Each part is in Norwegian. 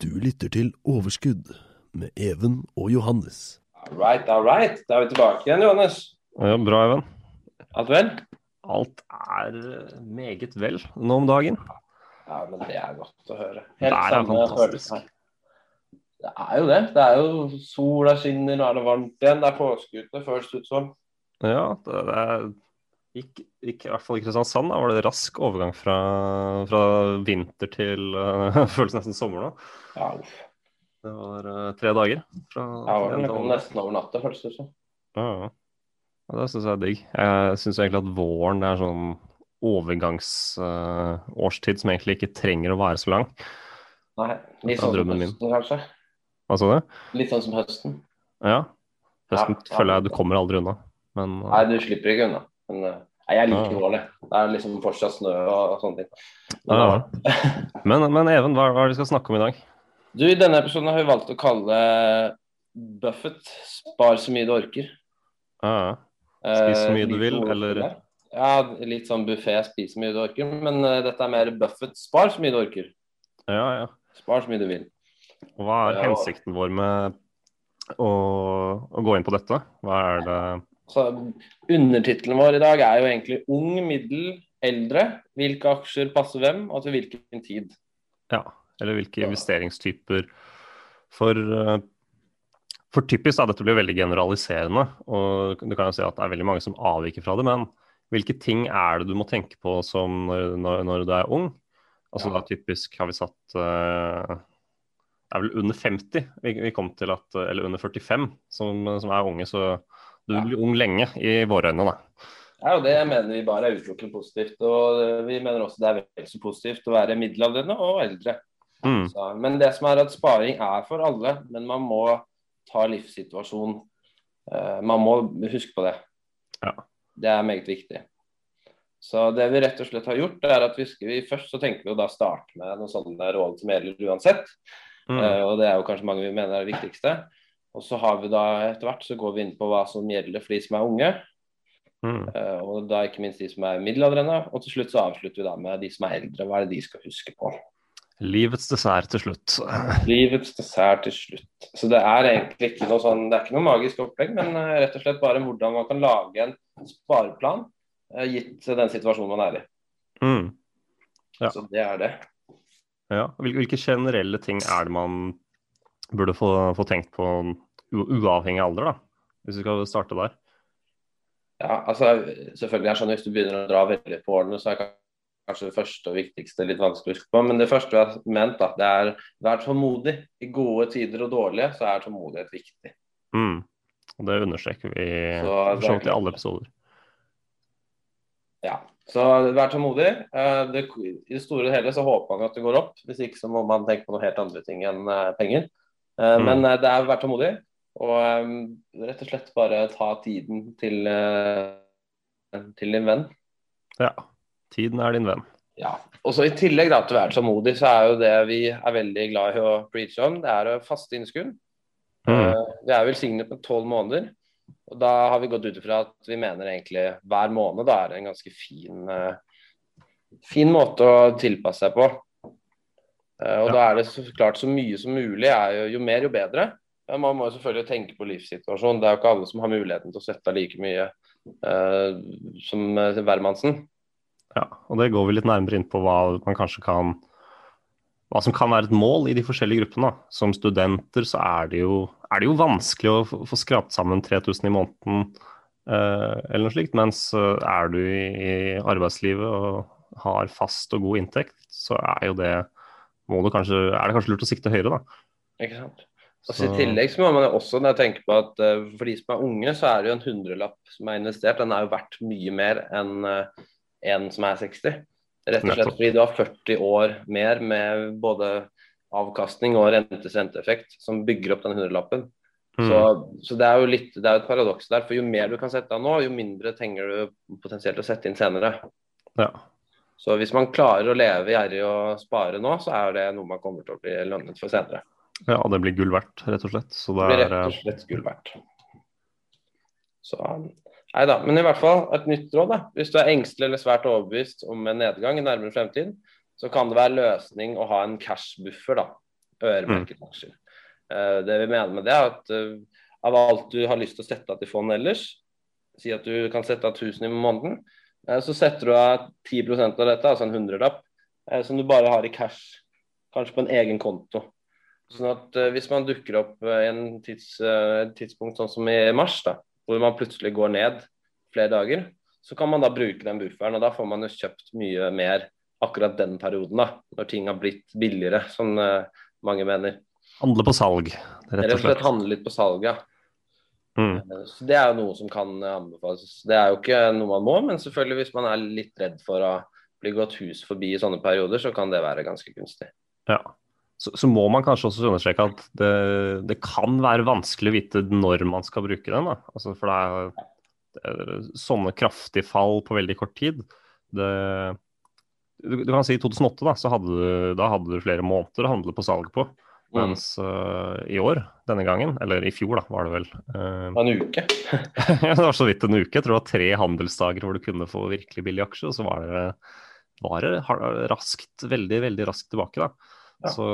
Du lytter til Overskudd med Even og Johannes. All right, all right. Da er vi tilbake igjen, Johannes. Ja, bra, Even. Alt vel? Alt er eh, meget vel nå om dagen. Ja, men det er godt å høre. Det er samme fantastisk. følelse. Det er jo det. Det er jo Sola skinner, nå er det varmt igjen. Det er påske ute, føles det ut som. Ja, det, det er gikk, gikk, i hvert fall i Kristiansand. Da var det rask overgang fra, fra vinter til uh, føles nesten sommer nå. Ja, uff. Det var uh, tre dager. Fra, Ja, det var nesten over natta, føles det som. Ja, ja. Ja, det syns jeg er digg. Jeg syns egentlig at våren er sånn overgangsårstid som egentlig ikke trenger å være så lang. Nei, litt sånn som høsten, min. kanskje. Hva sa du? Litt sånn som høsten. Ja. Høsten ja. føler jeg du kommer aldri unna. Men uh, Nei, du slipper ikke unna. Men eh, nei, jeg liker Ja. våren. Det er liksom fortsatt snø og sånne ting. Men, Ja. Men, men Even, hva, hva er det vi skal snakke om i dag? Du, I denne episoden har vi valgt å kalle Buffett 'Spar så mye du orker'. Ja, ja. Spis så Eh, mye du vil, eller- Ja, litt sånn buffé, spis så mye du orker. Men uh, dette er mer Buffett, spar så mye du orker. ja, ja. Spar så mye du vil. Hva er hensikten vår med å, å gå inn på dette? Hva er det Så Undertittelen vår i dag er jo egentlig 'Ung, middel, eldre'. Hvilke aksjer passer hvem, og til hvilken tid. Ja, eller hvilke investeringstyper For, eh, for typisk da, dette blir veldig generaliserende, og du kan jo si at det er veldig mange som avviker fra det, men hvilke ting er det du må tenke på som når, når, når du er ung? Altså Ja. da typisk har vi satt uh, Det er vel under 50 vi, vi kom til at Eller under 45 som, som er unge, så du blir ung lenge i våre øyne, da. Ja, og Det mener vi bare er utelukkende positivt. Og eh, vi mener også det er vel så positivt å være middelaldrende og eldre. Mm. Så, men det som er at sparing er for alle, men man må ta livssituasjon. Uh, man må huske på det. Ja. Det er meget viktig. Så det vi rett og slett har gjort, er at vi, vi først så tenker vi å da starte med noen sånne råd som gjelder uansett. Mm. Uh, og det er jo kanskje mange vi mener er det viktigste. Og så har vi da etter hvert så går vi inn på hva som gjelder for de som er unge. Mm. eh, og da ikke minst de som er middelaldrende. Og til slutt så avslutter vi da med de som er eldre. Hva er det de skal huske på? Livets dessert til slutt. Livets dessert til slutt. Så det er egentlig ikke noe sånn, det er ikke noe magisk opplegg, men eh, rett og slett bare hvordan man kan lage en spareplan eh, gitt den situasjonen man er i. Mm. Ja. Så det er det. Ja. Hvilke generelle ting er det man burde få, få tenkt på uavhengig av alder, da? Hvis vi skal starte der. Ja, altså selvfølgelig er det sånn Hvis du begynner å dra veldig på årene, så er kanskje det første og viktigste litt vanskelig å huske på. Men det første vi har ment, da, det er vær tålmodig. I gode tider og dårlige så er tålmodighet viktig. Mm. Og det understreker vi for i alle episoder. Ja, så vær tålmodig. Eh, Det, I det store og hele så håper man at det går opp. Hvis ikke så må man tenke på noe helt andre ting enn eh, penger. Eh, Mm. Men eh, det er vær tålmodig. Og eh, rett og slett bare ta tiden til, til din venn. Ja. Tiden er din venn. Ja. Og så I tillegg da, til å være tålmodig, så er jo det vi er veldig glad i å preache om, det er å faste innskudd. Mm. Vi er velsignet med tolv måneder. Og Da har vi gått ut ifra at vi mener egentlig hver måned da er en ganske fin, fin måte å tilpasse seg på. Eh, og Ja. da er det så klart så mye som mulig. Jo, jo mer, jo bedre. Men man må jo selvfølgelig tenke på livssituasjonen. Det er jo ikke alle som har muligheten til å sette av like mye eh, som eh, hvermannsen. Ja, og det går vi litt nærmere inn på hva man kanskje kan hva som kan være et mål i de forskjellige gruppene. Som studenter så er det jo, er det jo vanskelig å få skrapt sammen 3000 i måneden eh, eller noe slikt. Mens eh, er du i, arbeidslivet og har fast og god inntekt, så er jo det kanskje, er det kanskje lurt å sikte høyere, da. Ikke sant? Og så Så- I tillegg så må man jo også tenker på at uh, for de som er unge, så er det jo en hundrelapp som er investert. Den er jo verdt mye mer enn uh, en som er 60. Rett og slett fordi du har 40 år mer med både avkastning og rentes renteeffekt som bygger opp den hundrelappen. Mm. Så, så det er jo litt, det er jo et paradoks der. For jo mer du kan sette av nå, jo mindre trenger du potensielt å sette inn senere. Ja. Så hvis man klarer å leve gjerrig og spare nå, så er det noe man kommer til å bli lønnet for senere. ja, det blir gull verdt, rett og slett. Så Det det blir rett og slett gull verdt. Så Nei da. Men i hvert fall et nytt råd. da. Hvis du er engstelig eller svært overbevist om en nedgang i nærmere fremtid, så kan det være løsning å ha en cash-buffer, da. Øremerket aksjer. Eh, det vi mener med det, er at eh, av alt du har lyst til å sette av til fond ellers, si at du kan sette av 1000 i måneden, så setter du av 10% av dette, altså en hundrelapp, eh, som du bare har i cash, kanskje på en egen konto. Sånn at eh, Hvis man dukker opp eh, i en tids, eh, tidspunkt sånn som i mars, da, hvor man plutselig går ned flere dager, så kan man da bruke den bufferen. og Da får man jo kjøpt mye mer akkurat den perioden, da, når ting har blitt billigere, som eh, mange mener. handle på salg, rett Rett og slett. handle litt på salg, ja. Mm. Eh, Så Det er jo noe som kan eh, anbefales. Det er jo ikke noe man må, men selvfølgelig hvis man er litt redd for å bli gått hus forbi i sånne perioder, så kan det være ganske kunstig. Ja. Så, så må man kanskje også understreke at det, det kan være vanskelig å vite når man skal bruke den. Altså, for det er, det er sånne kraftige fall på veldig kort tid. Det, du, du kan si I 2008 da, så hadde du, da hadde du flere måneder å handle på salg på. Mens uh, i år, denne gangen, eller i fjor da, var det vel uh, En uke. Det var så vidt en uke. Jeg tror det var tre handelsdager hvor du kunne få virkelig billig aksje. Og så var det, var det raskt, veldig, veldig raskt tilbake, da. Ja. Så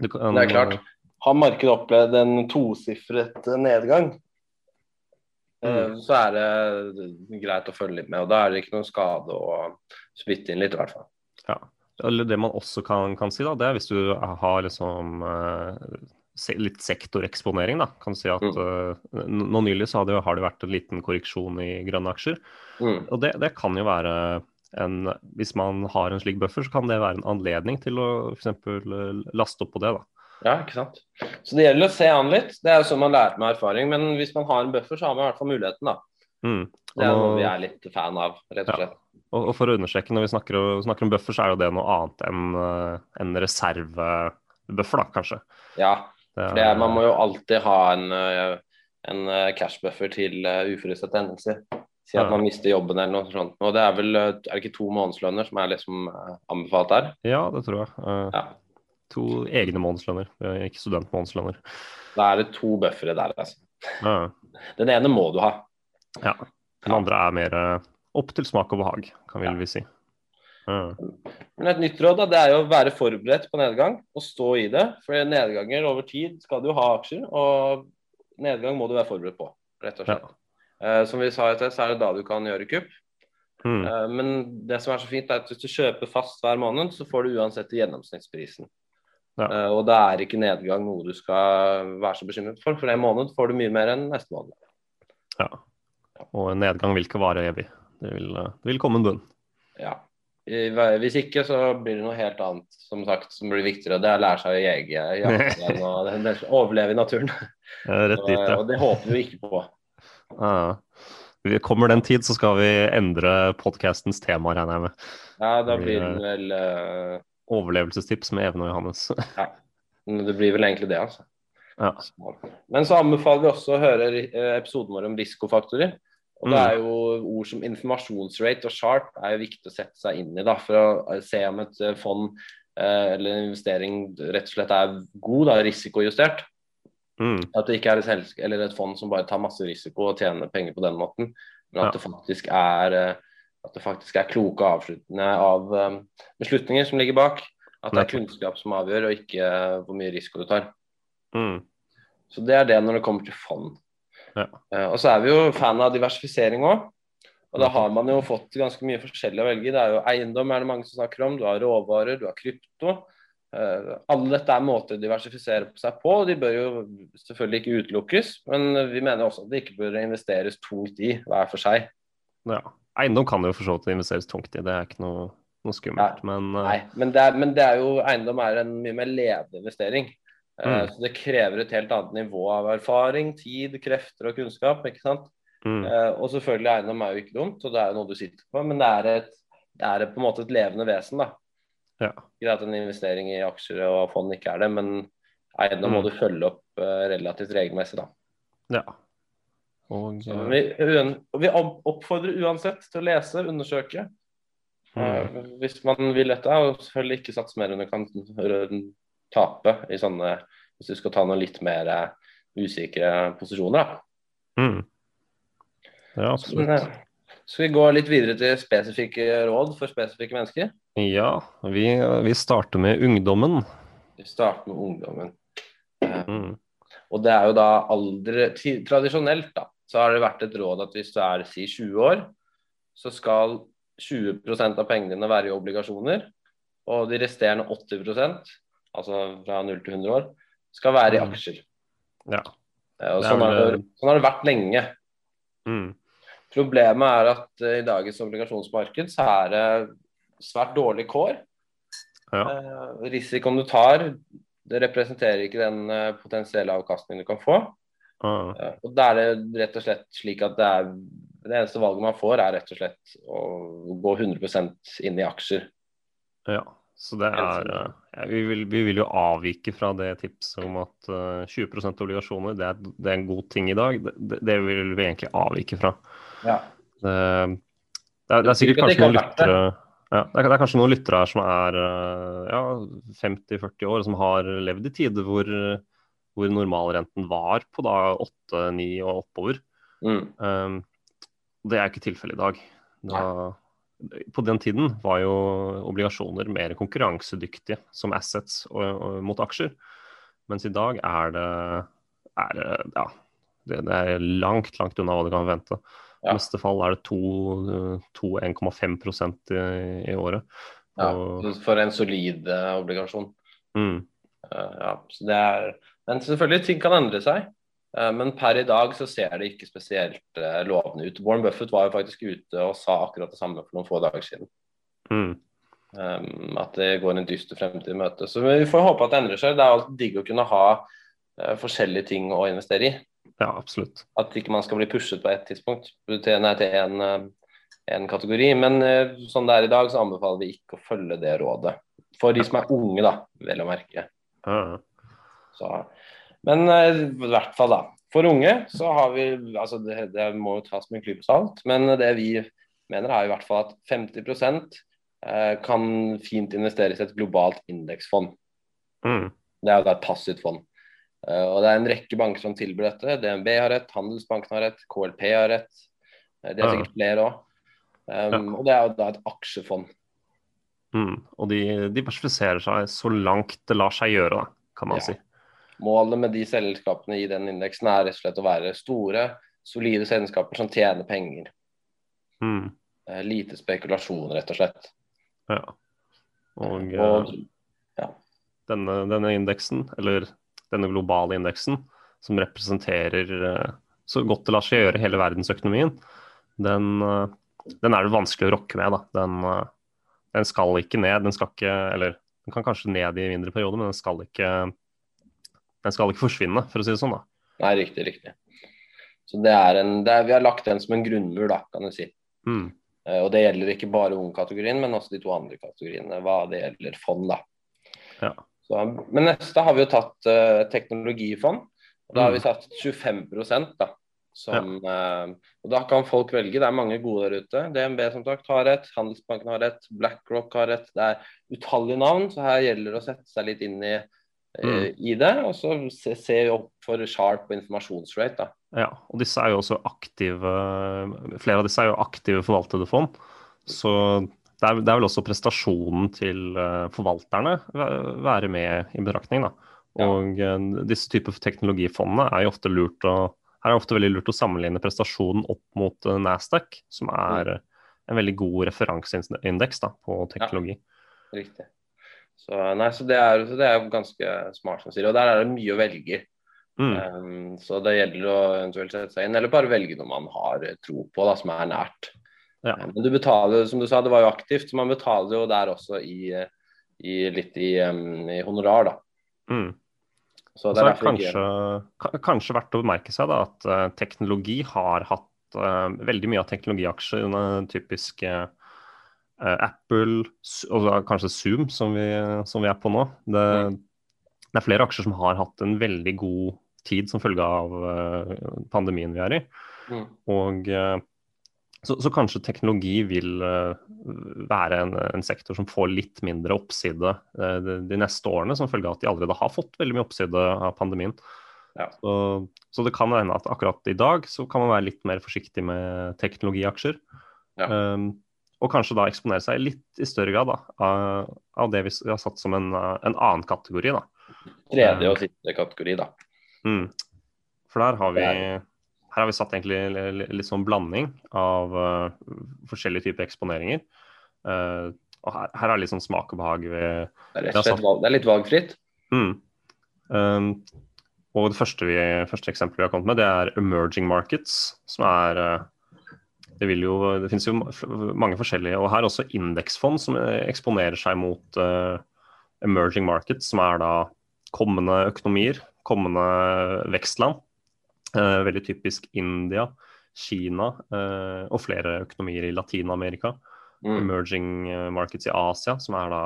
du kan, Det er klart. Har markedet opplevd en tosifret nedgang, eh, Mm. så er det greit å følge litt med. og Da er det ikke noen skade å spytte inn litt, i hvert fall. Ja. Eller det man også kan, kan si, da, det er hvis du har liksom eh, litt sektoreksponering, da. Kan du si at Mm. eh, nå nylig så har det, har det vært en liten korreksjon i grønne aksjer. Mm. Og det, det kan jo være en Hvis man har en slik buffer, så kan det være en anledning til å f.eks. laste opp på det, da. Ja, ikke sant. Så det gjelder å se an litt. Det er jo sånn man lærer med erfaring. Men hvis man har en buffer, så har man i hvert fall muligheten, da. Mm. Det er noe vi er litt fan av, rett og Ja. Og, og for å understreke, når vi snakker, snakker om buffer, så er jo det noe annet enn en reservebuffer, da, kanskje. Ja, for det man må jo alltid ha en, eh, en cashbuffer til uforutsette hendelser. Si at man mister jobben eller noe sånt. Og det er vel eh, er det ikke to månedslønner som er liksom eh, anbefalt der? Ja, det tror jeg. Ja. To egne månedslønner, ikke studentmånedslønner. Da er det to buffere der, altså. Ja. Den ene må du ha. ja. Den andre er mer opp til smak og behag, kan vi, Ja. si. Mm. Men et nytt råd da, det er jo å være forberedt på nedgang og stå i det. For nedganger over tid skal du ha aksjer, og nedgang må du være forberedt på. rett og slett. Eh, som vi sa sted, så er det da du kan gjøre kupp. Mm. Eh, men det som er så fint, er at hvis du kjøper fast hver måned, så får du uansett gjennomsnittsprisen. Ja. Eh, og da er ikke nedgang noe du skal være så bekymret for, for en måned får du mye mer enn neste måned. ja. Og en nedgang vil ikke vare evig. Det vil, uh, det vil komme en bunn. Ja. Hvis ikke, så blir det noe helt annet som sagt, som blir viktigere. Det er å lære seg å jege, igjen og det- overleve i naturen. Rett dit, ja. og det håper vi ikke på. Ja. Kommer den tid, så skal vi endre podkastens tema, regner jeg med. Ja, da blir det vel uh... Overlevelsestips med Even og Johannes. ja. Det blir vel egentlig det, altså. Ja. Men så anbefaler vi også å høre eh, episoden vår om risikofaktorer. Og det Mm. er jo ord som informasjonsrate og sharp er jo viktig å sette seg inn i da, for å se om et eh, fond eh, eller en investering rett og slett er god, da, risikojustert. Mm. At det ikke er et, et fond som bare tar masse risiko og tjener penger på den måten, men at Ja. det faktisk er eh, at det faktisk er kloke avsluttende av beslutninger som ligger bak. At det er kunnskap som avgjør, og ikke hvor mye risiko du tar. Mm. Så det er det når det kommer til fond. Ja. Eh, og så er vi jo fan av diversifisering òg. Og da har man jo fått ganske mye forskjellig å velge. Det er jo eiendom er det mange som snakker om, du har råvarer, du har krypto. Eh, alle dette er måter å diversifisere seg på, og de bør jo selvfølgelig ikke utelukkes. Men vi mener også at det ikke bør investeres tungt i hver for seg. Ja. Eiendom kan jo for så vidt investeres tungt i, det er ikke noe, noe skummelt. Men uh, Nei, men det, er, men det er jo eiendom er en mye mer levende investering. Eh, Mm. Så det krever et helt annet nivå av erfaring, tid, krefter og kunnskap. ikke sant? mm, Eh, og selvfølgelig eiendom er jo ikke dumt, og det er jo noe du sitter på, men det er et, det er på en måte et levende vesen. da. Ja. Greit at en investering i aksjer og fond ikke er det, men eiendom må Mm. du følge opp eh, relativt regelmessig. da. ja. Og Så vi, vi oppfordrer uansett til å lese, undersøke. mm, Hvis man vil dette, og selvfølgelig ikke satse mer enn du kan tape i sånne Hvis du skal ta noen litt mer eh, usikre posisjoner. da. mm. Ja, absolutt. eh, Skal vi gå litt videre til spesifikke råd for spesifikke mennesker? Ja, vi, vi starter med ungdommen. Vi starter med ungdommen. Eh, Mm. Og det er jo da alder Tradisjonelt da, så har det vært et råd at hvis du er si 20 år, så skal 20% av pengene dine være i obligasjoner. Og de resterende 80 altså fra 0 til 100 år, skal være i Mm. aksjer. Ja. Eh, Og sånn, har det, sånn har det vært lenge. Mm. Problemet er at eh, i dagens obligasjonsmarked så er det svært dårlige kår. Ja. Eh, risikoen du tar, det representerer ikke den potensielle avkastningen du kan få. Eh, og Da er det rett og slett slik at det, er, det eneste valget man får, er rett og slett å gå 100 inn i aksjer. ja. Så det er eh, ja, vi, vil, vi vil jo avvike fra det tipset om at uh, 20 obligasjoner, det er, det er en god ting i dag. Det, det, vil vi egentlig avvike fra. Ja. Det, det, er, det er sikkert kanskje noen lyttere ja, det, er, det er kanskje noen lyttere her som er eh, ja, 50-40 år, som har levd i tider hvor, hvor normalrenten var på da 8-9 og oppover. Mm. Um, det er ikke tilfellet i dag. Da, på den tiden var jo obligasjoner mer konkurransedyktige som assets og, og, mot aksjer. Mens i dag er det, er det ja, det, det er langt, langt unna hva du kan forvente. I Ja. beste fall er det to- to 1,5 i, i året. Ja, Og, for en solid eh, obligasjon. mm, Uh, ja, så det er, men selvfølgelig, ting kan endre seg. Eh, men per i dag så ser det ikke spesielt eh, lovende ut. Warren Buffett var jo faktisk ute og sa akkurat det samme for noen få dager siden. mm, Um, at det går en dyster fremtid i møte. Så vi får håpe at det endrer seg. Det er alltid digg å kunne ha eh, forskjellige ting å investere i. ja, absolutt. At ikke man skal bli pushet på ett tidspunkt til, nei, til en, en kategori. Men sånn det er i dag, så anbefaler vi ikke å følge det rådet. For de som er unge, da, vel å merke. -huh. Så, men eh, i hvert fall, da. For unge så har vi altså det, det må jo tas med en klype salt, men det vi mener er i hvert fall at 50 eh, kan fint investeres i et globalt indeksfond. mm, Det er jo da et passivt fond. Eh, og Det er en rekke banker som tilbyr dette. DNB har rett, Handelsbanken har rett, KLP har rett. De det er sikkert flere òg. Um, Og det er jo da et aksjefond. mm. Og de diversifiserer seg så langt det lar seg gjøre, da, kan man Ja. si. Målet med de selskapene i den indeksen er rett og slett å være store, solide selskaper som tjener penger. Mm, Eh, Lite spekulasjon, rett og slett. ja. Og, og ja. denne, denne indeksen, eller denne globale indeksen, som representerer eh, så godt det lar seg gjøre hele verdensøkonomien, den, eh, den er det vanskelig å rokke med. Den, eh, den skal ikke ned. Den skal ikke Eller den kan kanskje ned i mindre perioder, men den skal ikke den skal ikke forsvinne, for å si det sånn. da. nei, riktig, riktig. Så det er en, det er, Vi har lagt den som en grunnmur, da, kan du si. Mm. Eh, Og det gjelder ikke bare ungkategorien, men også de to andre kategoriene hva det gjelder fond. da. Ja. Så, men neste har vi jo tatt uh, teknologifond. og Da har Mm. vi satt 25% da. Som, eh, og Da kan folk velge. Det er mange gode der ute. DNB som sagt har et, Handelsbanken har et, BlackRock har et. Det er utallige navn, så her gjelder det å sette seg litt inn i, eh, Mm. i det. Og så se, se opp for sharp og informasjonsrate. da. Ja, og disse er jo også aktive Flere av disse er jo aktive forvaltede fond. Så det er, det er vel også prestasjonen til eh, forvalterne væ- være med i betraktning. da. Og ja. disse typer teknologifondene er jo ofte lurt å her er det ofte veldig lurt å sammenligne prestasjonen opp mot eh, Nasdaq, som er eh, en veldig god referanseindeks på teknologi. Riktig. Så, nei, så det er, så det er ganske smart, som sier. Og der er det mye å velge. Mm. Um, så det gjelder å eventuelt sette seg inn, eller bare velge noe man har eh, tro på, da, som er nært. Ja. Um, Men du betaler, som du sa, det var jo aktivt, så man betaler jo der også i, eh, i litt i, um, i honorar, da. Mm. Så det så er er kanskje, kanskje verdt å bemerke seg da, at eh, teknologi har hatt uh, veldig mye av teknologiaksjene typisk eh, eh, Apple og kanskje Zoom, som vi, som vi, er på nå. Det, det, er flere aksjer som har hatt en veldig god tid som følge av pandemien vi er i. Mm. Og så, så, kanskje teknologi vil være en, en, sektor som får litt mindre oppside de, de, neste årene, som følge av at de allerede har fått veldig mye oppside av pandemien. Ja. Så, så, det kan hende at akkurat i dag så kan man være litt mer forsiktig med teknologiaksjer. Ja. Um, og kanskje da eksponere seg litt i større grad da, av, av, det vi har satt som en, en annen kategori. da. Tredje og siste kategori, da. Mm. For der har vi her har vi satt egentlig litt sånn blanding av uh, forskjellige typer eksponeringer. Uh, og her, her, er litt sånn smak og behag. Ved, det, er satt... valg, det, er litt valgfritt. Mm. Um, og det første, vi, første eksempelet vi har kommet med, det er emerging markets, som er uh, det, jo, det, finnes jo mange forskjellige, og her også indeksfond som eksponerer seg mot uh, emerging markets, som er da kommende økonomier, kommende vekstland. Uh, veldig typisk India, Kina uh, og flere økonomier i Latin-Amerika. Mm. Emerging markets i Asia, som er da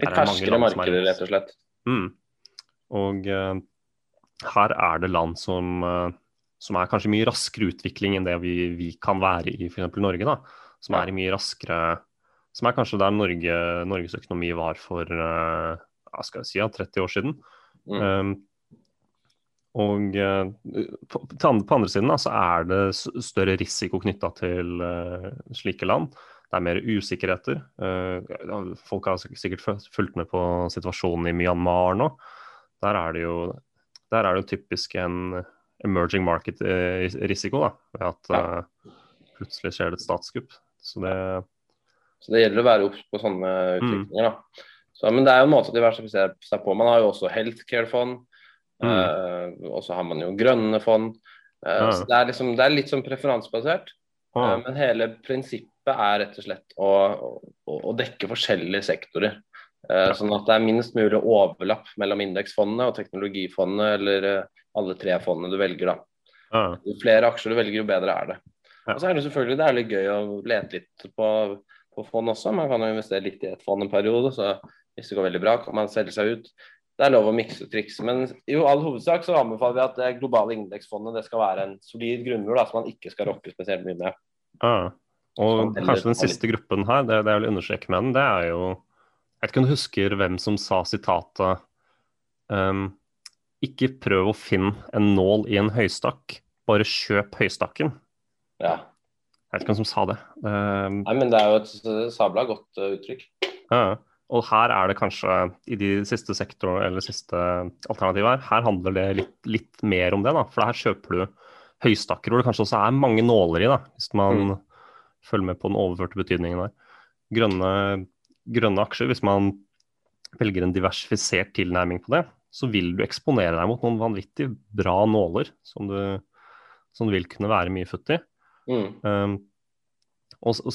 Litt ferskere markeder, rett og slett. Mm. Og her er det land som som er kanskje mye raskere utvikling enn det vi, vi kan være i f.eks. Norge. da, Som er mye raskere Som er kanskje der Norge, Norges økonomi var for uh, skal jeg si, ja, 30 år siden. Mm. Um, og uh, på, på, andre siden da, så er det større risiko knytta til uh, slike land. Det er mer usikkerheter. Folk har sikkert fulgt med på situasjonen i Myanmar nå. Der er det jo, der er det jo typisk en emerging market-risiko. da, ved At ja. uh, plutselig skjer det et statskupp. Så det, så det gjelder å være obs på sånne mm. utviklinger. da. Så, men det er jo en måte å diversifisere seg på. Man har jo også healthcare-fond. Mm. Uh, og så har man jo grønne fond. Uh, ja. så det er, liksom, det er litt sånn preferansebasert. Uh, men hele prinsippet er rett og slett å, å, å dekke forskjellige sektorer. Sånn at det er minst mulig overlapp mellom indeksfondene og teknologifondene eller alle tre fondene du velger. da. Ja. Jo flere aksjer du velger, jo bedre er det. Og så er det selvfølgelig det er litt gøy å lete litt på, på fond også. Man kan jo investere litt i et fond en periode, så hvis det går veldig bra, kan man selge seg ut. Det er lov å mikse og trikse. Men i all hovedsak så anbefaler vi at det globale indeksfondet det skal være en solid grunnmur som man ikke skal rokke spesielt mye med. Ja. Og kanskje den siste gruppen her, det, det jeg vil understreke med den, det er jo Jeg vet ikke om du husker hvem som sa sitatet um, ikke prøv å finne en nål i en høystakk, bare kjøp høystakken. Ja. Jeg vet ikke hvem som sa det. Uh, Nei, men det er jo et sabla godt uh, uttrykk. Ja, og her er det kanskje, i de siste sektorene, eller siste alternativet her, her handler det litt, litt, mer om det. da, For her kjøper du høystakker hvor det kanskje også er mange nåler i, da, hvis man mm. følger med på den overførte betydningen der. Grønne, grønne aksjer, hvis man velger en diversifisert tilnærming på det, så vil du eksponere deg mot noen vanvittig bra nåler som du, som du vil kunne være mye futt i. Mm. Um, og, og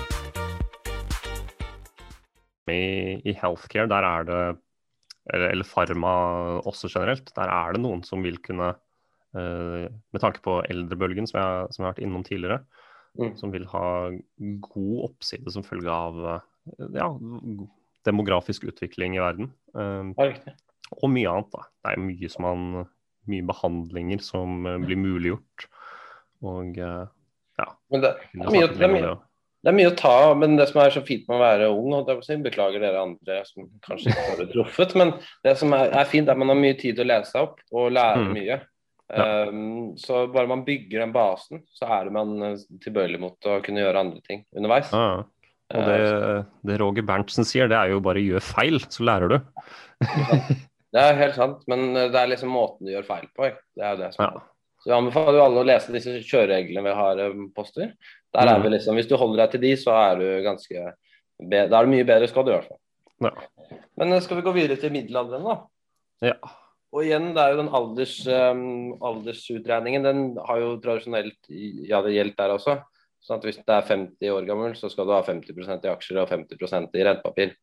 I, i healthcare, der er det eller, eller Pharma også generelt, der er det noen som vil kunne uh, Med tanke på eldrebølgen, som jeg, som jeg har vært innom tidligere, mm. som vil ha god oppside som følge av uh, ja, demografisk utvikling i verden. Uh, og mye annet. da. Det er mye, som man, mye behandlinger som blir muliggjort. Og ja. Men det, det, er mye, det, er mye, Det er mye å ta av, men det som er så fint med å være ung og Beklager dere andre som kanskje ikke har blitt truffet, men det som er, er fint, er at man har mye tid til å lese seg opp og lære Mm. mye. Ja. Um, så bare man bygger den basen, så er man eh, tilbøyelig mot å kunne gjøre andre ting underveis. Ja. Og det, det Roger Berntsen sier, det er jo bare gjør feil, så lærer du. Det er helt sant, men eh, det er liksom måten du gjør feil på. ikke? Det er jo det som Ja. Så jeg anbefaler jo alle å lese disse kjørereglene vi har eh, poster. Der er Mm. vi liksom, Hvis du holder deg til de, så er du ganske Da er du mye bedre skadd i hvert fall. Ja. Men eh, skal vi gå videre til middelalderen, da? Ja. Og igjen, det er jo den alders, um, aldersutregningen. Den har jo tradisjonelt ja, det gjeldt der også. Sånn at hvis du er 50 år gammel, så skal du ha 50% i aksjer og 50% i rentepapir.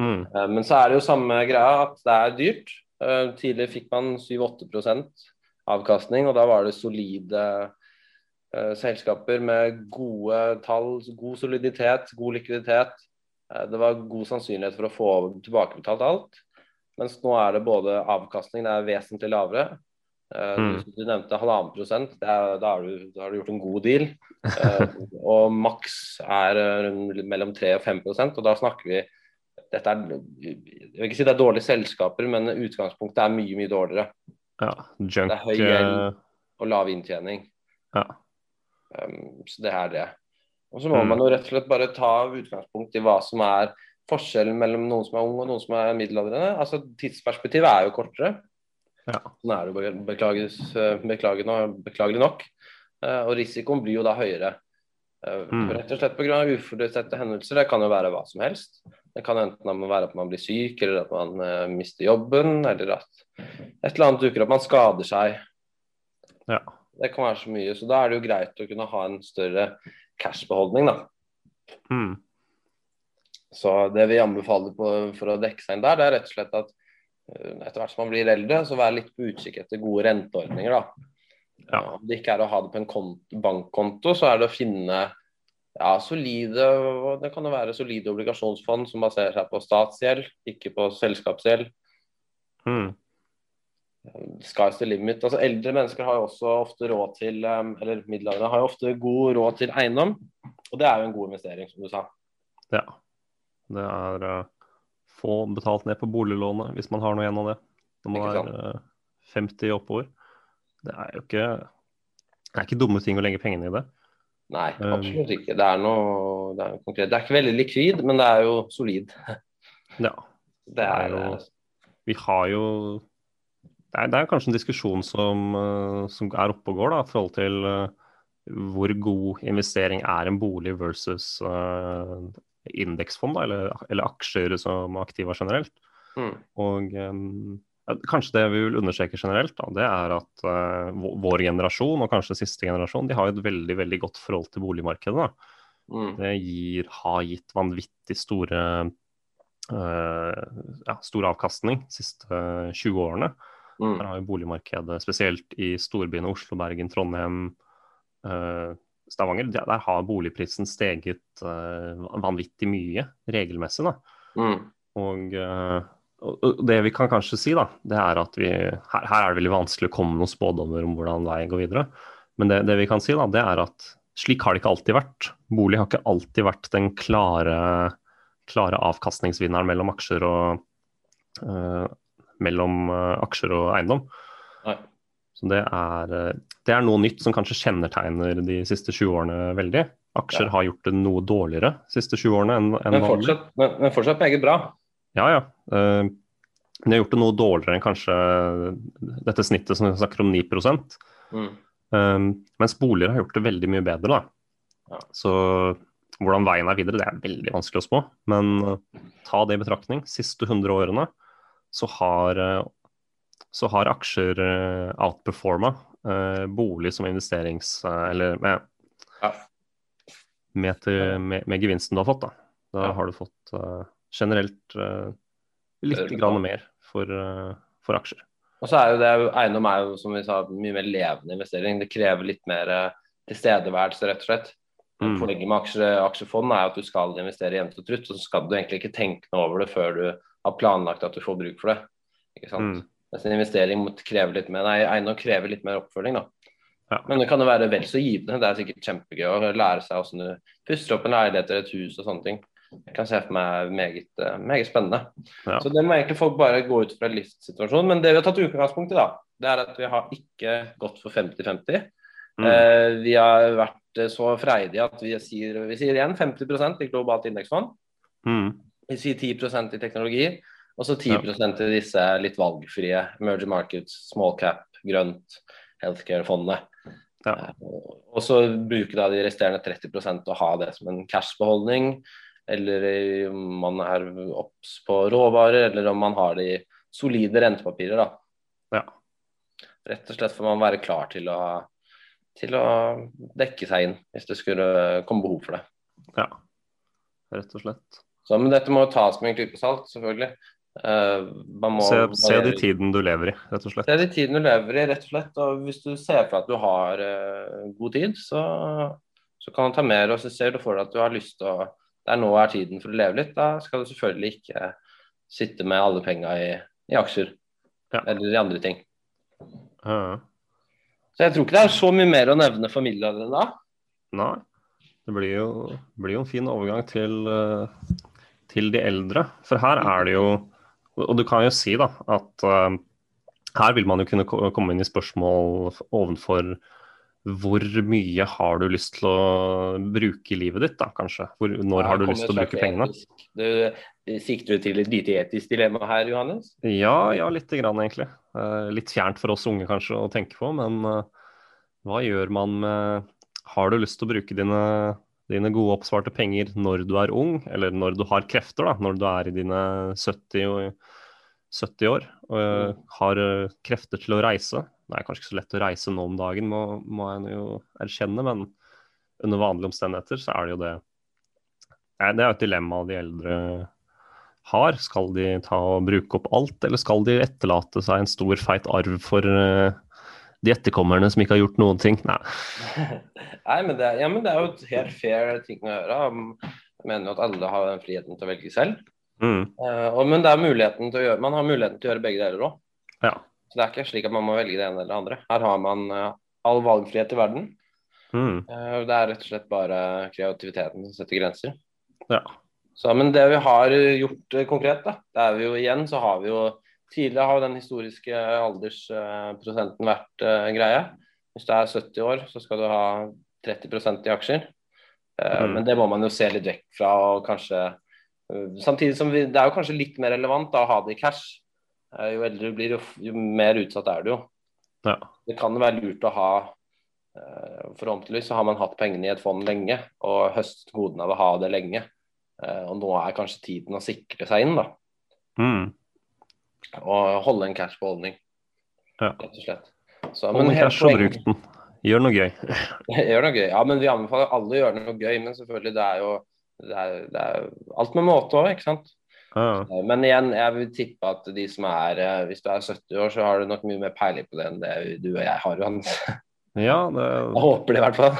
Mm. Eh, Men så er det jo samme greia at det er dyrt. Tidligere fikk man 7-8% avkastning, og da var det solide selskaper med gode tall, god soliditet, god likviditet. Eh, Det var god sannsynlighet for å få tilbakebetalt alt. Mens nå er det både avkastning, det er vesentlig lavere. Eh, Mm. Du, du nevnte halvannen prosent, da, har du, du gjort en god deal. Eh, og maks er eh, mellom 3 og 5 prosent, og da snakker vi dette er, Jeg vil ikke si det er dårlige selskaper, men utgangspunktet er mye, mye dårligere. ja. Junk Det er høy gjeld. eh, Og lav inntjening. Ja. Um, så det er det. Og så må Mm. man jo rett og slett bare ta utgangspunkt i hva som er forskjellen mellom noen som er ung og noen som er middelaldrende. Altså Tidsperspektivet er jo kortere. Ja. Sånn er det jo beklages, eh, beklagelig nok. Uh, Og risikoen blir jo da høyere. Uh, Mm. Rett og slett pga. uforutsette hendelser. Det kan jo være hva som helst. Det kan enten være at man blir syk, eller at man uh, mister jobben, eller at et eller annet dukker opp. Man skader seg. Ja. Det kan være så mye. Så da er det jo greit å kunne ha en større cashbeholdning, da. Mm. Så det vi anbefaler på, for å dekke seg inn der, det er rett og slett at eh, etter hvert som man blir eldre, så være litt på utkikk etter gode renteordninger. da. Ja. Om det ikke er å ha det på en konto, bankkonto, så er det å finne ja, solide Det kan jo være solide obligasjonsfond som baserer seg på statsgjeld, ikke på selskapsgjeld. Mm. Sky's the limit. Altså Eldre mennesker har jo også ofte råd til um, eller middelaldrende har jo ofte god råd til eiendom. Og det er jo en god investering, som du sa. Ja. Det er uh, få betalt ned på boliglånet hvis man har noe igjen av det. Når man er uh, 50 oppover. Det er jo ikke Det er ikke dumme ting å legge pengene i det. Nei, Um, absolutt ikke. Det er noe det er, konkret. Det er ikke veldig likvid, men det er jo solid. Ja. Det er Det er jo- Vi har jo det er, det er kanskje en diskusjon som, eh, som er oppe og går, da, i forhold til eh, hvor god investering er en bolig versus uh, indeksfond, da, eller, eller aksjer som aktiva generelt. Mm. Og um, Kanskje det vi vil understreke generelt, da, det er at uh, vår generasjon, og kanskje siste generasjon, de har et veldig veldig godt forhold til boligmarkedet. Mm. Det gir, har gitt vanvittig store, uh, ja, stor avkastning de siste eh, 20 årene. Mm. Der har jo boligmarkedet, spesielt i storbyene Oslo, Bergen, Trondheim, uh, Stavanger, der der har boligprisen steget uh, vanvittig mye regelmessig. da. Mm. Og, uh, og det vi kan kanskje si, da, det er at vi her, her er det veldig vanskelig å komme med noen spådommer om hvordan veien går videre. Men det, det vi kan si, da, det er at slik har det ikke alltid vært. Bolig har ikke alltid vært den klare, klare avkastningsvinneren mellom aksjer og mellom eh, aksjer og eiendom. Nei. Så det er, eh, det er noe nytt som kanskje kjennetegner de siste 20 årene veldig. Aksjer Ja. har gjort det noe dårligere de siste 20 årene enn enn Men, fortsatt, men, men fortsatt meget bra. Ja, ja. Uh, de har gjort det noe dårligere enn kanskje dette snittet som vi snakker om 9 Mm. Um, mens boliger har gjort det veldig mye bedre. da. Ja. Så hvordan veien er videre, det er veldig vanskelig å spå. Men uh, ta det i betraktning. Siste 100 årene så har, uh, så har aksjer uh, outperforma uh, bolig som investerings... eller med, med, til, med, med gevinsten du har fått. Da, da har du fått generelt litt grann mer for, for aksjer. Og så er jo det, Eiendom er jo som vi sa, mye mer levende investering. Det krever litt mer eh, tilstedeværelse, rett og slett. Mm. Poenget med aksje, aksjefond er at du skal investere jevnt og trutt, og så skal du egentlig ikke tenke noe over det før du har planlagt at du får bruk for det. Ikke sant? Mm. Mens en investering måtte kreve litt mer, nei, eiendom krever litt mer oppfølging. da. Ja. Men det kan jo være vel så givende. Det er sikkert kjempegøy å lære seg hvordan du puster opp en leilighet eller et hus og sånne ting. Jeg kan se for meg meget, eh, meget spennende. Ja. Så det må egentlig folk bare gå ut fra livssituasjonen. Men det vi har tatt utgangspunkt i, da, det er at vi har ikke gått for 50-50. Mm. Eh, vi har vært eh, så freidige at vi sier, vi sier igjen 50 i globalt indeksfond. Mm. Vi sier 10 i teknologi, og så 10% i disse litt valgfrie emerging markets, small cap, grønt, healthcare-fondene. Ja. Eh, Og så bruke da de resterende 30% og ha det som en cash-beholdning. Eller om man er obs på råvarer, eller om man har det i solide rentepapirer. da. Ja. Rett og slett for man være klar til å, til å dekke seg inn hvis det skulle komme behov for det. ja. Rett og slett. Så, men dette må jo tas med en klype salt, selvfølgelig. Uh, man må Se, se det i tiden du lever i, rett og slett. Det er de tiden du lever i, rett og slett. Og hvis du ser for deg at du har uh, god tid, så, så kan du ta mer. Og så ser du for deg at du har lyst til å Det er nå er tiden for å leve litt. Da skal du selvfølgelig ikke sitte med alle penga i, i aksjer Ja. eller i andre ting. Uh. Så jeg tror ikke det er så mye mer å nevne for midlene da. Nei. Det blir jo, blir jo en fin overgang til, eh, til de eldre. For her er det jo Og du kan jo si da at uh, her vil man jo kunne komme inn i spørsmål ovenfor hvor mye har du lyst til å bruke i livet ditt, da, kanskje? Hvor, når har du lyst til å bruke pengene? Du sikter du til et lite etisk dilemma her, Johannes? Ja, ja, lite grann egentlig. Uh, litt fjernt for oss unge kanskje å tenke på, men uh, hva gjør man med Har du lyst til å bruke dine, dine gode oppsparte penger når du er ung, eller når du har krefter, da, når du er i dine 70, og, 70 år og eh, har eh, krefter til å reise? Det er kanskje ikke så lett å reise nå om dagen, må, må jeg jo erkjenne, men under vanlige omstendigheter så er det jo det Det er jo et dilemma de eldre har. Skal de ta og bruke opp alt, eller skal de etterlate seg en stor, feit arv for eh, de etterkommerne som ikke har gjort noen ting? Nei. Nei, men det, ja, men det er jo et helt fair ting å gjøre. Jeg mener jo at alle har den friheten til å velge selv. Mm, Uh, og, men gjøre, man har muligheten til å gjøre begge deler òg. ja. Så det er ikke slik at man må velge det ene eller det andre. Her har man uh, all valgfrihet i verden. Mm, Uh, det er rett og slett bare kreativiteten som setter grenser. ja. Så, men det vi har gjort konkret, da, det er vi jo igjen, så har vi jo Tidligere har jo den historiske aldersprosenten vært uh, greie. Hvis du er 70 år, så skal du ha 30% i aksjer. Uh, Mm. Men det må man jo se litt vekk fra. og kanskje Uh, Samtidig som vi, det er jo kanskje litt mer relevant da, å ha det i cash. Jo eldre du blir, jo, jo mer utsatt er du jo. Ja. Det kan jo være lurt å ha Forhåpentligvis så har man hatt pengene i et fond lenge og høstet godene av å ha det lenge. Og nå er kanskje tiden å sikre seg inn da, Mm og holde en cash beholdning, ja. rett og slett. Så, Hold en cash og bruk den. Gjør noe gøy. gjør noe gøy. Ja, men vi anbefaler alle å gjøre noe gøy. Men selvfølgelig, det er jo det er, det er alt med måte òg, ikke sant. Ah. Men igjen, jeg vil tippe at de som er eh, Hvis du er 70 år, så har du nok mye mer peiling på det enn det du og jeg har, Johan. ja, det... Jeg håper det, i hvert fall.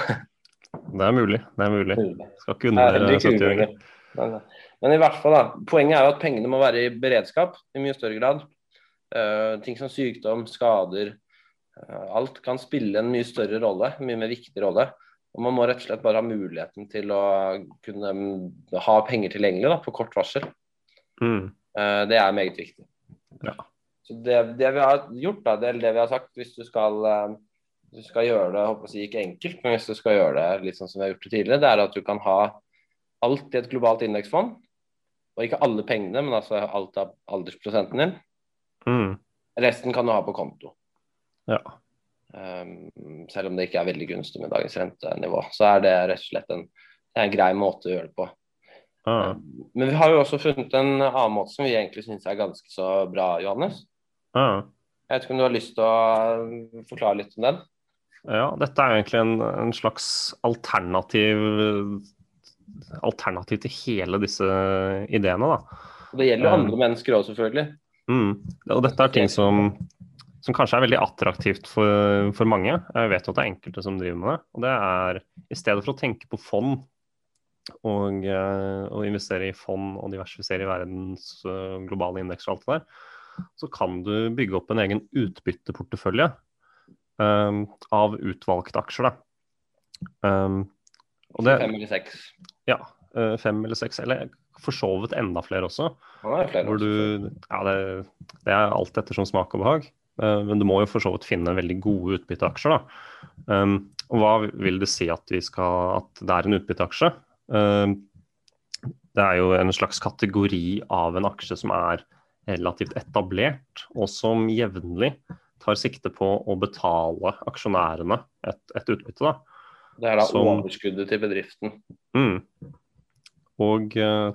det er mulig. Det er mulig. Skal ikke undervurdere 70-åringer. Men, i hvert fall, da. Poenget er jo at pengene må være i beredskap i mye større grad. Uh, ting som sykdom, skader. uh, alt kan spille en mye større rolle, mye mer viktig rolle. Og Man må rett og slett bare ha muligheten til å kunne mm, ha penger tilgjengelig da, på kort varsel. Mm. Uh, det er meget viktig. Ja. Så det, det vi har gjort, da, det det vi har sagt, hvis du skal, du skal gjøre det håper jeg, ikke enkelt, men hvis du skal gjøre det litt sånn som vi har gjort det tidligere, det er at du kan ha alt i et globalt indeksfond. Og ikke alle pengene, men altså alt av aldersprosenten din. Mm. Resten kan du ha på konto. Ja. Um, selv om det ikke er veldig gunstig med dagens rentenivå. Så er det rett og slett en, en grei måte å gjøre det på. Ja. Men vi har jo også funnet en annen måte som vi egentlig syns er ganske så bra, Johannes. Ah. Jeg vet ikke om du har lyst til å uh, forklare litt om den? Ja, dette er egentlig en, en slags alternativ alternativ til hele disse ideene, da. Det gjelder jo andre mennesker òg, selvfølgelig. Mm. Og dette er ting som, som kanskje er veldig attraktivt for, for mange. Jeg vet jo at det er enkelte som driver med det. Og det er i stedet for å tenke på fond og, eh, og investere i fond og diversifisere i verdens eh, globale indekser og alt det der, så kan du bygge opp en egen utbytteportefølje um, av utvalgte aksjer. Da. Um, og det, Fem eller seks. Ja, eh, fem eller seks, eller for så vidt enda flere også. Er flere Hvor du, ja, det, det er alt ettersom smak og behag. Eh, Men du må jo for så vidt finne veldig gode utbytteaksjer. da. Um, og hva vil det si at, vi skal, at det er en utbytteaksje? Um, det er jo en slags kategori av en aksje som er relativt etablert, og som jevnlig tar sikte på å betale aksjonærene et, et utbytte. da. Det er da som- overskuddet til bedriften. Mm. Og, eh,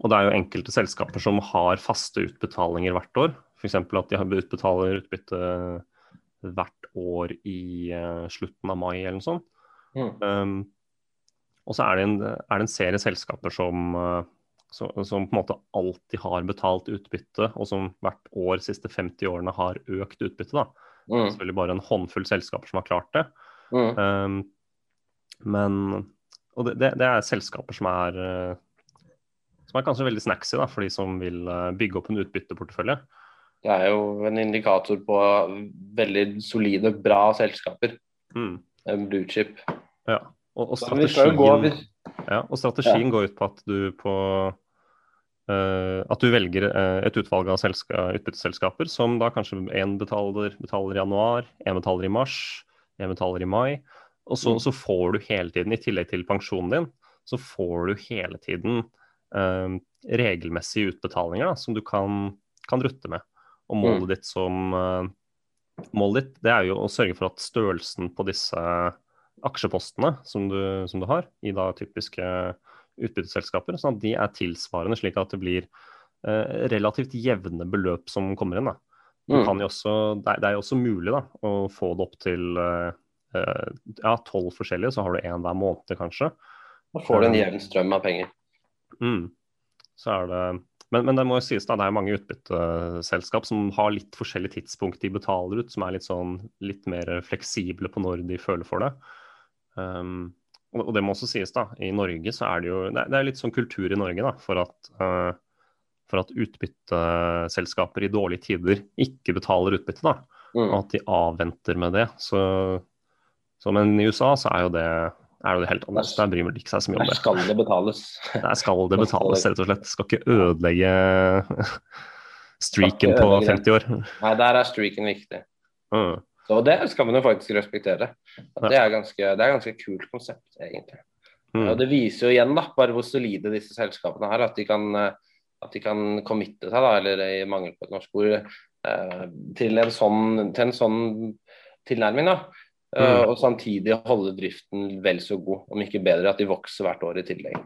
og det er jo enkelte selskaper som har faste utbetalinger hvert år. F.eks. at de har- utbetaler utbytte hvert år i eh, slutten av mai eller noe sånt. Mm. Um, og så er det, en, er det en serie selskaper som, eh, som på en måte alltid har betalt utbytte, og som hvert år de siste 50 årene har økt utbytte. da. Mm. Selvfølgelig bare en håndfull selskaper som har klart det. Mm. Um, men Og det, det, det er selskaper som er uh, som er kanskje veldig snacksy da, for de som vil uh, bygge opp en utbytteportefølje. Det er jo en indikator på veldig solide, bra selskaper. Mm. Blue chip. Ja. Og, og strategien, ja, og strategien går ut på at du på uh, at du velger uh, et utvalg av selska, utbytteselskaper som da kanskje én betaler, betaler i januar, én betaler i mars, én betaler i mai. Og så, Mm. så får du hele tiden, i tillegg til pensjonen din, så får du hele tiden eh, regelmessige utbetalinger da, som du kan, kan rutte med. Og målet Mm. ditt som eh, Målet ditt det er jo å sørge for at størrelsen på disse aksjepostene som du, som du har, i da typiske utbytteselskaper, sånn at de er tilsvarende, slik at det blir eh, relativt jevne beløp som kommer inn. Da. Mm. kan jo også, det, er, jo også mulig da, å få det opp til eh, ja, tolv forskjellige, så har du én hver måned kanskje. Da får du en jevn strøm av penger. Mm. Så er det, men, men det må jo sies da, det er mange utbytteselskap som har litt forskjellig tidspunkt de betaler ut, som er litt, sånn, litt mer fleksible på når de føler for det. Um, og og det må også sies, da, i Norge så er det jo Det er, det er litt sånn kultur i Norge da, for at, uh, for at utbytteselskaper i dårlige tider ikke betaler utbytte. da, og Mm. at de avventer med det. Så, så Men i USA så er jo det, er jo det helt annerledes. Der bryr man ikke seg så mye om Der det. skal det betales. Der skal det betales, rett og slett. Skal ikke ødelegge streaken på 50 år. Nei, der er streaken viktig. Mm. Så det skal man jo faktisk respektere. Det, er ganske, det er ganske kult konsept, egentlig. Mm. Og det viser jo igjen da, bare hvor solide disse selskapene er. At de kan, at de kan committe seg, da, eller i mangel på et norsk ord, eh, til, en sånn, til en sånn tilnærming. da. Eh, Mm. Og samtidig holde driften vel så god, om ikke bedre, at de vokser hvert år i tillegg.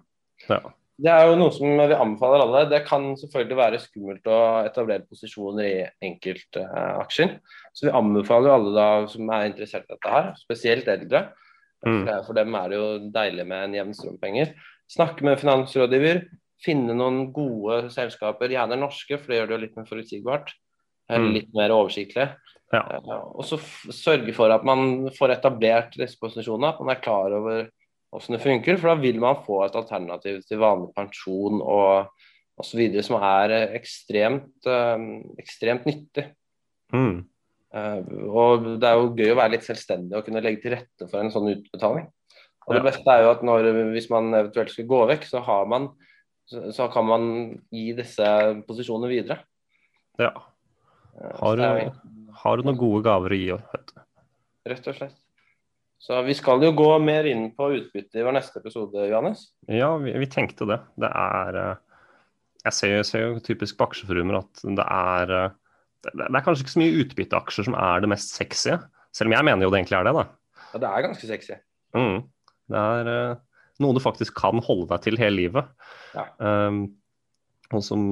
Ja. Det er jo noe som vi anbefaler alle. Det kan selvfølgelig være skummelt å etablere posisjoner i enkeltaksjer. Så vi anbefaler jo alle da som er interessert i dette her, spesielt eldre. Mm. For, for dem er det jo deilig med en jevn strøm penger. Snakke med finansrådgiver. Finne noen gode selskaper, gjerne norske, for det gjør det jo litt mer forutsigbart. Eller Mm. litt mer oversiktlig. Ja. Eh, Og så sørge for at man får etablert disse posisjonene, at man er klar over hvordan det funker. For da vil man få et alternativ til vanlig pensjon og osv. som er eh, ekstremt, eh, ekstremt nyttig. Mm. Og Det er jo gøy å være litt selvstendig og kunne legge til rette for en sånn utbetaling. Og Det beste er jo at når, hvis man eventuelt skal gå vekk, så, har man, så, kan man gi disse posisjonene videre. ja. Har, du, har du noen gode gaver å gi? Vet? Rett og slett. Så vi skal jo gå mer inn på utbytte i vår neste episode, Johannes. Ja, vi, vi tenkte det. Det er eh, Jeg ser, jeg ser jo typisk på aksjeforumer at det er eh, det, det er kanskje ikke så mye utbytteaksjer som er det mest sexy, selv om jeg mener jo det egentlig er det, da. Ja, det er ganske sexy. Mm. Det er eh, noe du faktisk kan holde deg til hele livet. Ja. Um, og som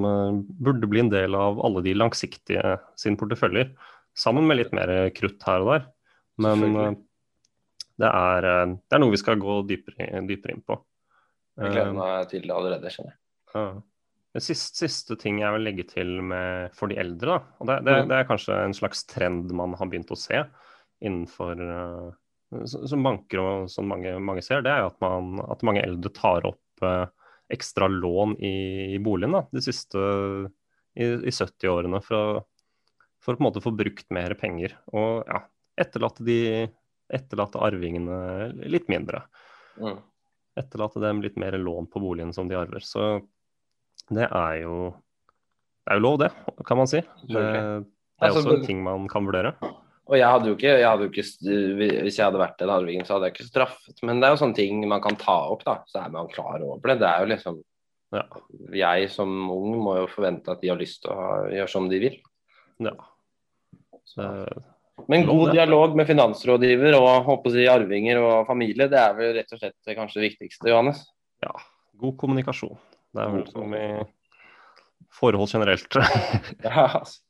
burde bli en del av alle de langsiktige sine porteføljer. Sammen med litt mer krutt her og der. Men eh, det, er, eh, det er noe vi skal gå dypere, dypere inn på. Jeg gleder Um, meg til det allerede, skjønner jeg. ja. Det siste, siste ting jeg vil legge til med, for de eldre, da, og det, det, Mm. det er kanskje en slags trend man har begynt å se innenfor eh, Som banker og som mange, mange ser, det er jo at, man, at mange eldre tar opp eh, ekstra lån i, i boligen da, de siste i, i 70-årene for, å- for å på en måte få brukt mer penger. Og ja, etterlate de etterlate arvingene litt mindre. Mm. Etterlate dem litt mer lån på boligen som de arver. Så det er jo Det er jo lov, det, kan man si. Det, det er Altså, også en ting man kan vurdere. Og jeg hadde jo ikke, jeg hadde jo ikke Hvis jeg hadde vært den arvingen, så hadde jeg ikke straffet. Men det er jo sånne ting man kan ta opp, da. Så er man klar over det. Det er jo liksom Ja. Jeg som ung må jo forvente at de har lyst til å gjøre som de vil. ja. Det, Men god dialog med finansrådgiver og håper å si, arvinger og familie, det er vel rett og slett det kanskje viktigste, Johannes. ja. God kommunikasjon. Det er vel som i forhold generelt. Ja, altså.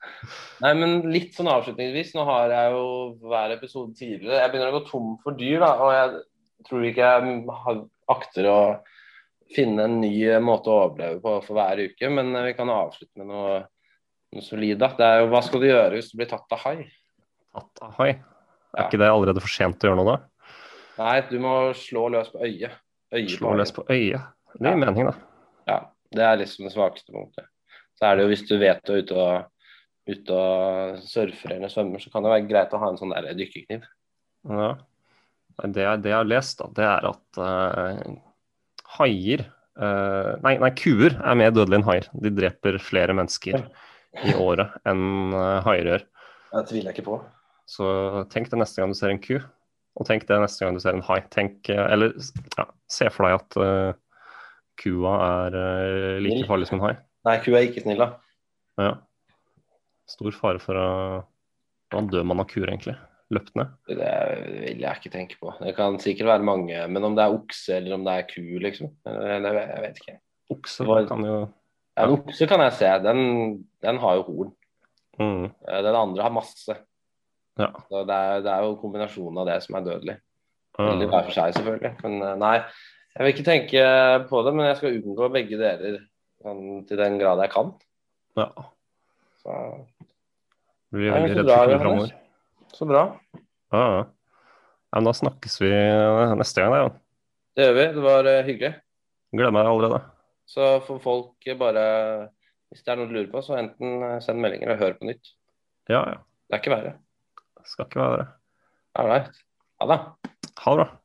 Nei, men litt sånn avslutningsvis. Nå har jeg jo hver episode tidligere Jeg begynner å gå tom for dyr, da. Og jeg tror ikke jeg akter å finne en ny måte å overleve på for hver uke. Men vi kan avslutte med noe, solid. da. Det er jo hva skal du gjøre hvis du blir tatt av hai? Tatt av hai. Er Ja. ikke det allerede for sent å gjøre noe da? Nei, du må slå løs på øyet. Øyet Slå på løs på øyet. Det gir Ja. mening, da. Ja, det er liksom det svakeste punktet. Så er det jo hvis du vet du er ute og, ute og surfer eller svømmer, så kan det være greit å ha en sånn der dykkerkniv. Ja. Det, det jeg har lest, da, det er at uh, haier uh, nei, nei, kuer er mer dødelige enn haier. De dreper flere mennesker i året enn haier gjør. Det tviler jeg ikke på. Så tenk det neste gang du ser en ku, og tenk det neste gang du ser en hai. Tenk, eh, eller ja, se for deg at uh, kua er uh, like farlig som en hai. Nei, kua er ikke snill, da. Ja. Stor fare for å Hvordan dør man av kuer, egentlig? Løpt ned? Det vil jeg ikke tenke på. Det kan sikkert være mange, men om det er okse eller om det er ku, liksom. eh, Det, jeg vet ikke. Okse var, kan jo en okse kan jeg se. Den, den har jo horn. mm, Eh, Den andre har masse. Ja. Så det er, det er jo kombinasjonen av det som er dødelig. Veldig hver for seg, selvfølgelig. Men eh, nei, jeg vil ikke tenke på det, men jeg skal unngå begge deler sånn, til den grad jeg kan. ja. Så, Du blir veldig redd for kuer framover. så bra. Ja, ja. men da snakkes vi eh, neste gang, da. Ja. Det gjør vi. Det var eh, hyggelig. Gleder meg allerede. Så får folk bare Hvis det er noe du lurer på, så enten send meldinger og hør på nytt. Ja, ja. Det er ikke verre. Skal ikke være det. Ålreit. Ha det. Ha det bra.